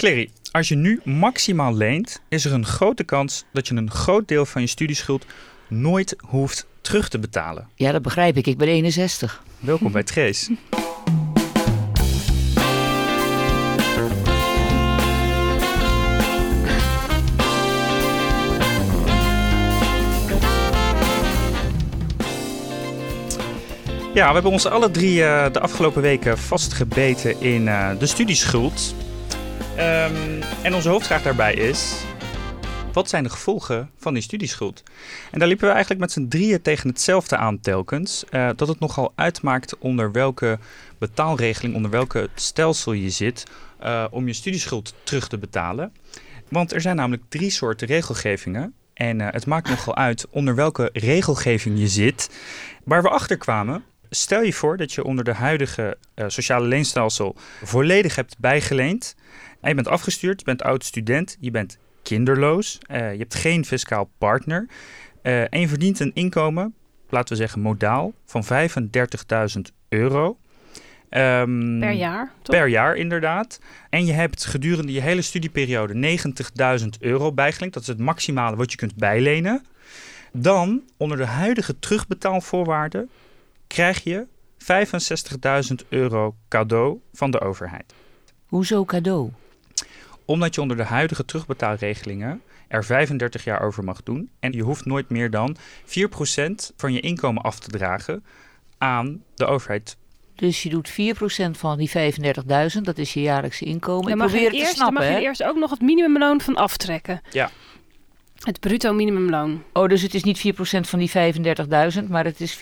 Clary, als je nu maximaal leent, is er een grote kans dat je een groot deel van je studieschuld nooit hoeft terug te betalen. Ja, dat begrijp ik. Ik ben 61. Welkom bij Trace. Ja, we hebben ons alle drie uh, de afgelopen weken vastgebeten in uh, de studieschuld. Um, en onze hoofdvraag daarbij is: wat zijn de gevolgen van die studieschuld? En daar liepen we eigenlijk met z'n drieën tegen hetzelfde aan telkens. Uh, dat het nogal uitmaakt onder welke betaalregeling, onder welke stelsel je zit om je studieschuld terug te betalen. Want er zijn namelijk drie soorten regelgevingen. En het maakt nogal uit onder welke regelgeving je zit. Waar we achter kwamen Stel je voor dat je onder de huidige sociale leenstelsel volledig hebt bijgeleend. En je bent afgestuurd, je bent oud student, je bent kinderloos, uh, je hebt geen fiscaal partner. Uh, en je verdient een inkomen, laten we zeggen modaal, van 35.000 euro. Um, per jaar? Toch? Per jaar, inderdaad. En je hebt gedurende je hele studieperiode 90.000 euro bijgeleend. Dat is het maximale wat je kunt bijlenen. Dan, onder de huidige terugbetaalvoorwaarden, krijg je 65.000 euro cadeau van de overheid. Hoezo cadeau? Omdat je onder de huidige terugbetaalregelingen er 35 jaar over mag doen. En je hoeft nooit meer dan 4% van je inkomen af te dragen aan de overheid. Dus je doet 4% van die 35.000, dat is je jaarlijkse inkomen. Dan mag, je eerst, snappen, mag je eerst ook nog het minimumloon van aftrekken. Ja. Het bruto minimumloon. Oh, dus het is niet 4% van die 35.000, maar het is 4%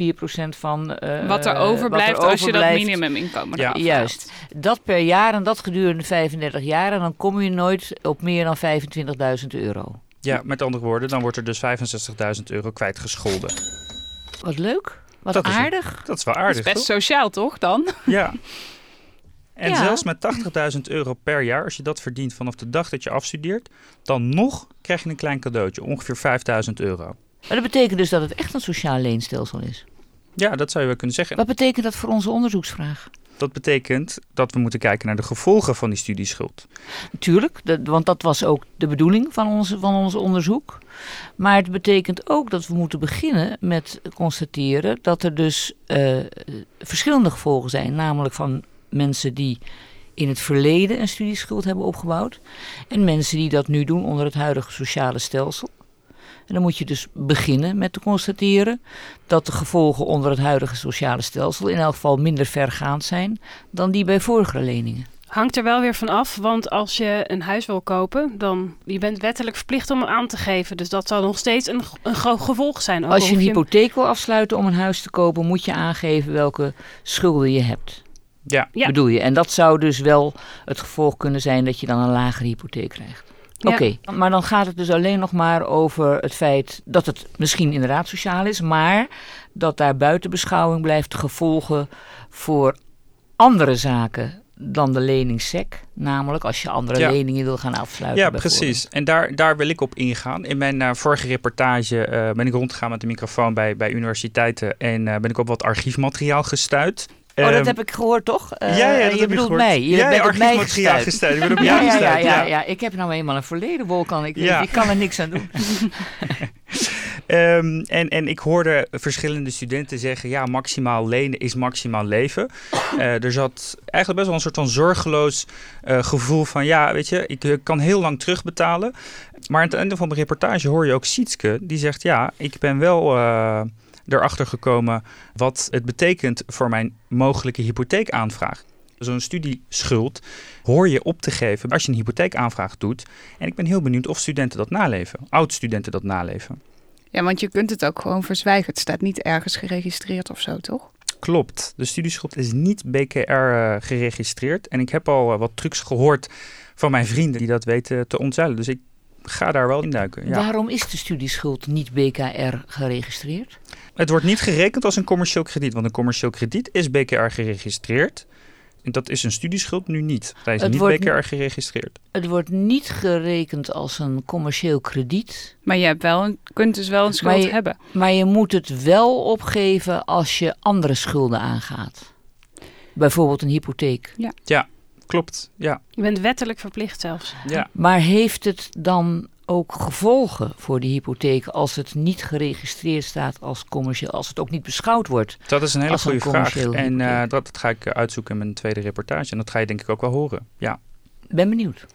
van... Uh, wat er overblijft als je dat minimuminkomen ja. Juist. Dat per jaar en dat gedurende 35 jaar. En dan kom je nooit op meer dan 25.000 euro. Ja, met andere woorden, dan wordt er dus 65.000 euro kwijtgescholden. Wat leuk. Wat dat aardig. Is, dat is wel aardig, dat is best sociaal, toch, dan? Ja. En zelfs met 80.000 euro per jaar, als je dat verdient vanaf de dag dat je afstudeert, dan nog krijg je een klein cadeautje, ongeveer 5.000 euro. Maar dat betekent dus dat het echt een sociaal leenstelsel is? Ja, dat zou je wel kunnen zeggen. Wat betekent dat voor onze onderzoeksvraag? Dat betekent dat we moeten kijken naar de gevolgen van die studieschuld. Tuurlijk, want dat was ook de bedoeling van ons, van ons onderzoek. Maar het betekent ook dat we moeten beginnen met constateren dat er dus uh, verschillende gevolgen zijn. Namelijk van mensen die in het verleden een studieschuld hebben opgebouwd. En mensen die dat nu doen onder het huidige sociale stelsel. En dan moet je dus beginnen met te constateren dat de gevolgen onder het huidige sociale stelsel in elk geval minder vergaand zijn dan die bij vorige leningen. Hangt er wel weer van af, want als je een huis wil kopen, dan je bent wettelijk verplicht om hem aan te geven. Dus dat zal nog steeds een, een gevolg zijn. als je een hypotheek wil afsluiten om een huis te kopen, moet je aangeven welke schulden je hebt. Ja. Bedoel je? En dat zou dus wel het gevolg kunnen zijn dat je dan een lagere hypotheek krijgt. Oké, maar dan gaat het dus alleen nog maar over het feit dat het misschien inderdaad sociaal is, maar dat daar buiten beschouwing blijft gevolgen voor andere zaken dan de leningssec. Namelijk als je andere leningen wil gaan afsluiten. Ja, precies. En daar, daar wil ik op ingaan. In mijn uh, vorige reportage uh, ben ik rondgegaan met de microfoon bij, bij universiteiten en uh, ben ik op wat archiefmateriaal gestuurd. Oh, dat ehm, heb ik gehoord, toch? Uh, ja, ja, dat je bedoelt mij. Je ja, bent op mij gestuurd. gestuurd. Ik ben op ja, ja, ja, ik heb nou eenmaal een verleden, Wolkan. Ik, ik kan er niks aan doen. um, en, en ik hoorde verschillende studenten zeggen... ja, maximaal lenen is maximaal leven. Uh, er zat eigenlijk best wel een soort van zorgeloos uh, gevoel van... ja, weet je, ik kan heel lang terugbetalen. Maar aan het einde van de reportage hoor je ook Sietske. Die zegt, ja, ik ben wel... Uh, erachter gekomen wat het betekent voor mijn mogelijke hypotheekaanvraag. Zo'n studieschuld hoor je op te geven als je een hypotheekaanvraag doet. En ik ben heel benieuwd of studenten dat naleven, oud-studenten dat naleven. Ja, want je kunt het ook gewoon verzwijgen. Het staat niet ergens geregistreerd of zo, toch? Klopt. De studieschuld is niet BKR uh, eh, geregistreerd. En ik heb al uh, wat trucs gehoord van mijn vrienden die dat weten te ontzuilen. Dus ik ga daar wel in duiken. Ja. Waarom is de studieschuld niet BKR geregistreerd? Het wordt niet gerekend als een commercieel krediet, want een commercieel krediet is BKR geregistreerd. En dat is een studieschuld nu niet. Hij is niet BKR geregistreerd. Het wordt niet gerekend als een commercieel krediet. Maar je hebt wel een, kunt dus wel een schuld hebben. Maar je moet het wel opgeven als je andere schulden aangaat. Bijvoorbeeld een hypotheek. Ja. ja, Klopt, ja. Je bent wettelijk verplicht zelfs. ja. Maar heeft het dan ook gevolgen voor de hypotheek als het niet geregistreerd staat als commercieel, als het ook niet beschouwd wordt? Dat is een hele een goede vraag. En eh, dat, dat ga ik uitzoeken in mijn tweede reportage. En dat ga je denk ik ook wel horen. Ja. Ben benieuwd.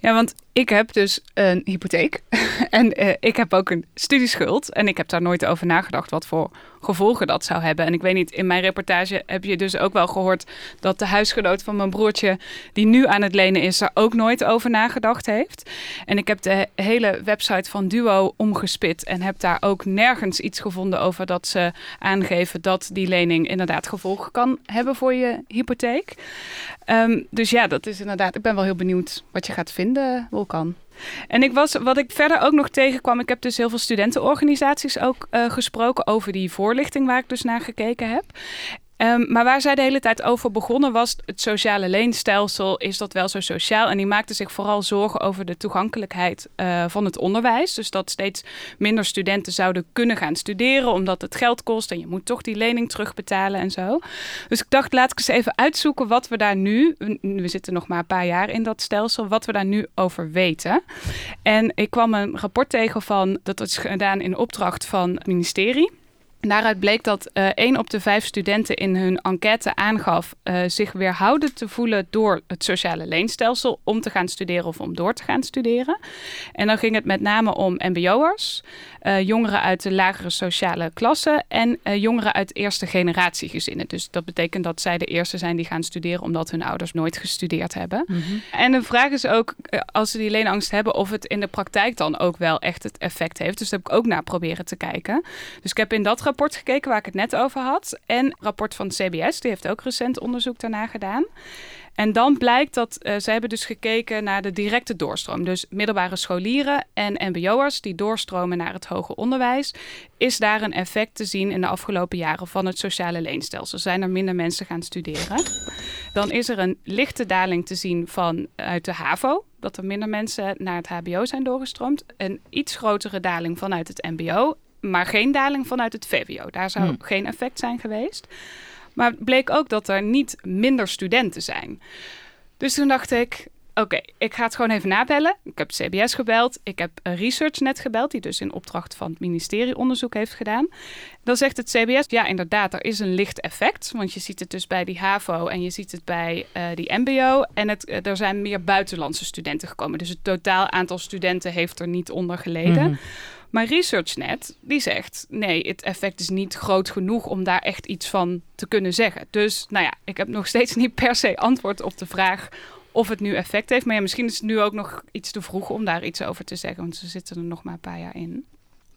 Ja, want ik heb dus een hypotheek en eh, ik heb ook een studieschuld. En ik heb daar nooit over nagedacht wat voor gevolgen dat zou hebben. En ik weet niet, in mijn reportage heb je dus ook wel gehoord dat de huisgenoot van mijn broertje, die nu aan het lenen is, daar ook nooit over nagedacht heeft. En ik heb de hele website van Duo omgespit en heb daar ook nergens iets gevonden over dat ze aangeven dat die lening inderdaad gevolgen kan hebben voor je hypotheek. Ehm, dus ja, dat is inderdaad. Ik ben wel heel benieuwd wat je gaat vinden, Wolkan. En ik was, wat ik verder ook nog tegenkwam, ik heb dus heel veel studentenorganisaties ook eh, gesproken over die voorlichting waar ik dus naar gekeken heb. Ehm, maar waar zij de hele tijd over begonnen was het sociale leenstelsel. Is dat wel zo sociaal? En die maakte zich vooral zorgen over de toegankelijkheid eh, van het onderwijs. Dus dat steeds minder studenten zouden kunnen gaan studeren omdat het geld kost en je moet toch die lening terugbetalen en zo. Dus ik dacht, laat ik eens even uitzoeken wat we daar nu, we zitten nog maar een paar jaar in dat stelsel, wat we daar nu over weten. En ik kwam een rapport tegen van, dat is gedaan in opdracht van het ministerie. Daaruit bleek dat één op de vijf studenten in hun enquête aangaf eh, zich weerhouden te voelen door het sociale leenstelsel om te gaan studeren of om door te gaan studeren. En dan ging het met name om MBO'ers, eh, jongeren uit de lagere sociale klasse en jongeren uit eerste generatie gezinnen. Dus dat betekent dat zij de eerste zijn die gaan studeren omdat hun ouders nooit gestudeerd hebben. En de vraag is ook, als ze die leenangst hebben, of het in de praktijk dan ook wel echt het effect heeft. Dus daar heb ik ook naar proberen te kijken. Dus ik heb in dat rapport gekeken waar ik het net over had. En rapport van CBS, die heeft ook recent onderzoek daarna gedaan. En dan blijkt dat uh, ze hebben dus gekeken naar de directe doorstroom. Dus middelbare scholieren en mbo'ers die doorstromen naar het hoger onderwijs. Is daar een effect te zien in de afgelopen jaren van het sociale leenstelsel? Zijn er minder mensen gaan studeren? Dan is er een lichte daling te zien van uit de HAVO. Dat er minder mensen naar het HBO zijn doorgestroomd. Een iets grotere daling vanuit het MBO. Maar geen daling vanuit het VWO. Daar zou Hmm. geen effect zijn geweest. Maar het bleek ook dat er niet minder studenten zijn. Dus toen dacht ik, oké, ik ga het gewoon even nabellen. Ik heb CBS gebeld. Ik heb ResearchNet gebeld, die dus in opdracht van het ministerie onderzoek heeft gedaan. Dan zegt het CBS, ja inderdaad, er is een licht effect. Want je ziet het dus bij die HAVO en je ziet het bij eh, die MBO. En het, eh, er zijn meer buitenlandse studenten gekomen. Dus het totaal aantal studenten heeft er niet onder geleden. Mhm. Maar ResearchNet die zegt nee, het effect is niet groot genoeg om daar echt iets van te kunnen zeggen. Dus nou ja, ik heb nog steeds niet per se antwoord op de vraag of het nu effect heeft. Maar ja, misschien is het nu ook nog iets te vroeg om daar iets over te zeggen, want ze zitten er nog maar een paar jaar in.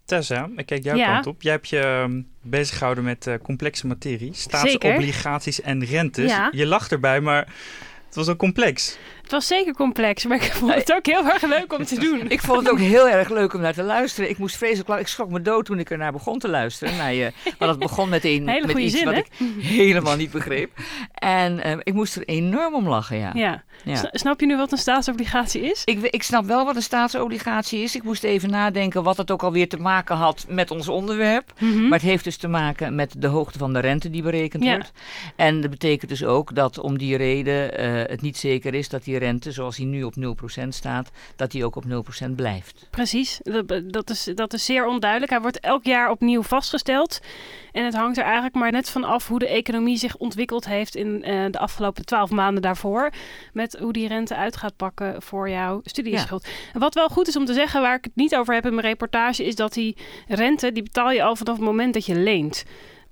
Tessa, ik kijk jouw Ja. kant op. Jij hebt je ehm, bezig gehouden met eh, complexe materie. Staatsobligaties en rentes. Ja. Je lacht erbij, maar het was ook complex. Het was zeker complex, maar ik vond het ook heel erg leuk om te doen. Ik vond het ook heel erg leuk om naar te luisteren. Ik moest vreselijk lang. Ik schrok me dood toen ik er naar begon te luisteren. Naar je, want het begon met, een, Hele met goede iets zin, wat hè? ik helemaal niet begreep. En eh, ik moest er enorm om lachen, ja. Ja. Snap je nu wat een staatsobligatie is? Ik, ik snap wel wat een staatsobligatie is. Ik moest even nadenken wat het ook alweer te maken had met ons onderwerp. Mhm. Maar het heeft dus te maken met de hoogte van de rente die berekend Ja. wordt. En dat betekent dus ook dat om die reden eh, het niet zeker is dat die rente, zoals die nu op 0% staat, dat die ook op 0% blijft. Precies, dat, is, dat is zeer onduidelijk. Hij wordt elk jaar opnieuw vastgesteld. En het hangt er eigenlijk maar net van af hoe de economie zich ontwikkeld heeft in eh, de afgelopen twaalf maanden daarvoor. Met hoe die rente uit gaat pakken voor jouw studieschuld. En wat wel goed is om te zeggen, waar ik het niet over heb in mijn reportage, is dat die rente, die betaal je al vanaf het moment dat je leent.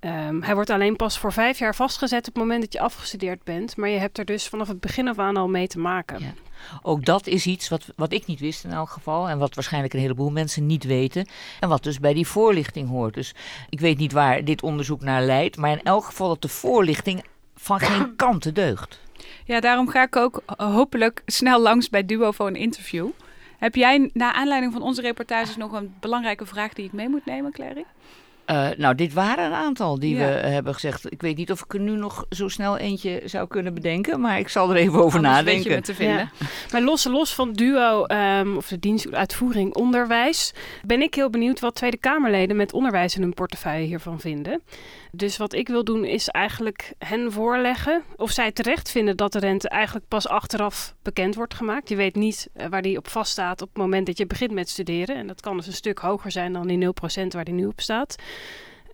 Ehm, hij wordt alleen pas voor vijf jaar vastgezet op het moment dat je afgestudeerd bent. Maar je hebt er dus vanaf het begin af aan al mee te maken. Ja. Ook dat is iets wat, wat ik niet wist in elk geval. En wat waarschijnlijk een heleboel mensen niet weten. En wat dus bij die voorlichting hoort. Dus ik weet niet waar dit onderzoek naar leidt. Maar in elk geval dat de voorlichting van geen kanten deugt. Ja, daarom ga ik ook eh, hopelijk snel langs bij Duo voor een interview. Heb jij na aanleiding van onze reportages nog een belangrijke vraag die ik mee moet nemen, Clary? Eh, nou, dit waren een aantal die Ja. we eh, hebben gezegd. Ik weet niet of ik er nu nog zo snel eentje zou kunnen bedenken. Maar ik zal er even over Anders nadenken. weet je me te vinden. Ja. Maar los, los van duo um, of de dienstuitvoering onderwijs, ben ik heel benieuwd wat Tweede Kamerleden met onderwijs in hun portefeuille hiervan vinden. Dus wat ik wil doen is eigenlijk hen voorleggen of zij terecht vinden dat de rente eigenlijk pas achteraf bekend wordt gemaakt. Je weet niet eh, waar die op vaststaat op het moment dat je begint met studeren. En dat kan dus een stuk hoger zijn dan die 0% waar die nu op staat.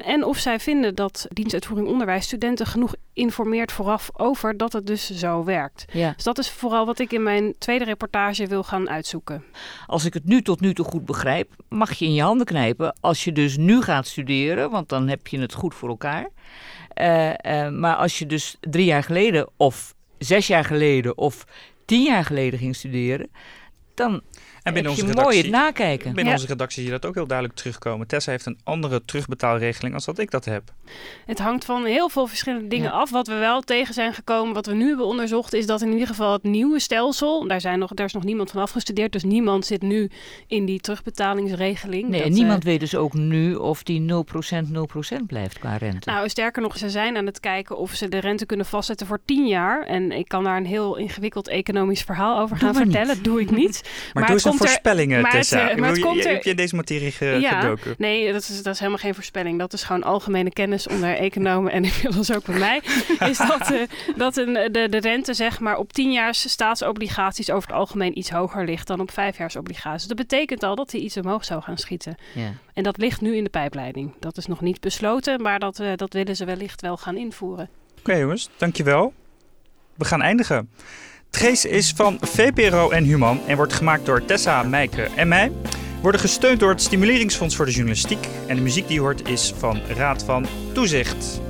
En of zij vinden dat dienstuitvoering onderwijs studenten genoeg informeert vooraf over dat het dus zo werkt. Ja. Dus dat is vooral wat ik in mijn tweede reportage wil gaan uitzoeken. Als ik het nu tot nu toe goed begrijp, mag je in je handen knijpen als je dus nu gaat studeren, want dan heb je het goed voor elkaar. Uh, uh, maar als je dus drie jaar geleden of zes jaar geleden of tien jaar geleden ging studeren, dan en binnen onze redactie, mooi het nakijken. Binnen onze redactie zie je dat ook heel duidelijk terugkomen. Tessa heeft een andere terugbetaalregeling als dat ik dat heb. Het hangt van heel veel verschillende dingen af. Wat we wel tegen zijn gekomen, wat we nu hebben onderzocht, is dat in ieder geval het nieuwe stelsel, daar, zijn nog, daar is nog niemand van afgestudeerd, dus niemand zit nu in die terugbetalingsregeling. Nee, en niemand uh, weet dus ook nu of die 0% 0% blijft qua rente. Nou, sterker nog, ze zijn aan het kijken of ze de rente kunnen vastzetten voor 10 jaar. En ik kan daar een heel ingewikkeld economisch verhaal over gaan vertellen. Dat doe ik niet. maar, maar voorspellingen, maar Tessa. Het, maar het komt er... Heb je in deze materie ge ja, gedoken? Nee, dat is, dat is helemaal geen voorspelling. Dat is gewoon algemene kennis onder economen en inmiddels ook bij mij. is dat, uh, dat een, de, de rente zeg maar op tienjaars staatsobligaties over het algemeen iets hoger ligt dan op vijfjaarsobligaties. Dat betekent al dat die iets omhoog zou gaan schieten. Ja. En dat ligt nu in de pijpleiding. Dat is nog niet besloten, maar dat, uh, dat willen ze wellicht wel gaan invoeren. Oké okay, jongens, dankjewel. We gaan eindigen. Trace is van VPRO en Human en wordt gemaakt door Tessa, Meike en mij. Worden gesteund door het Stimuleringsfonds voor de Journalistiek. En de muziek die je hoort is van Raad van Toezicht.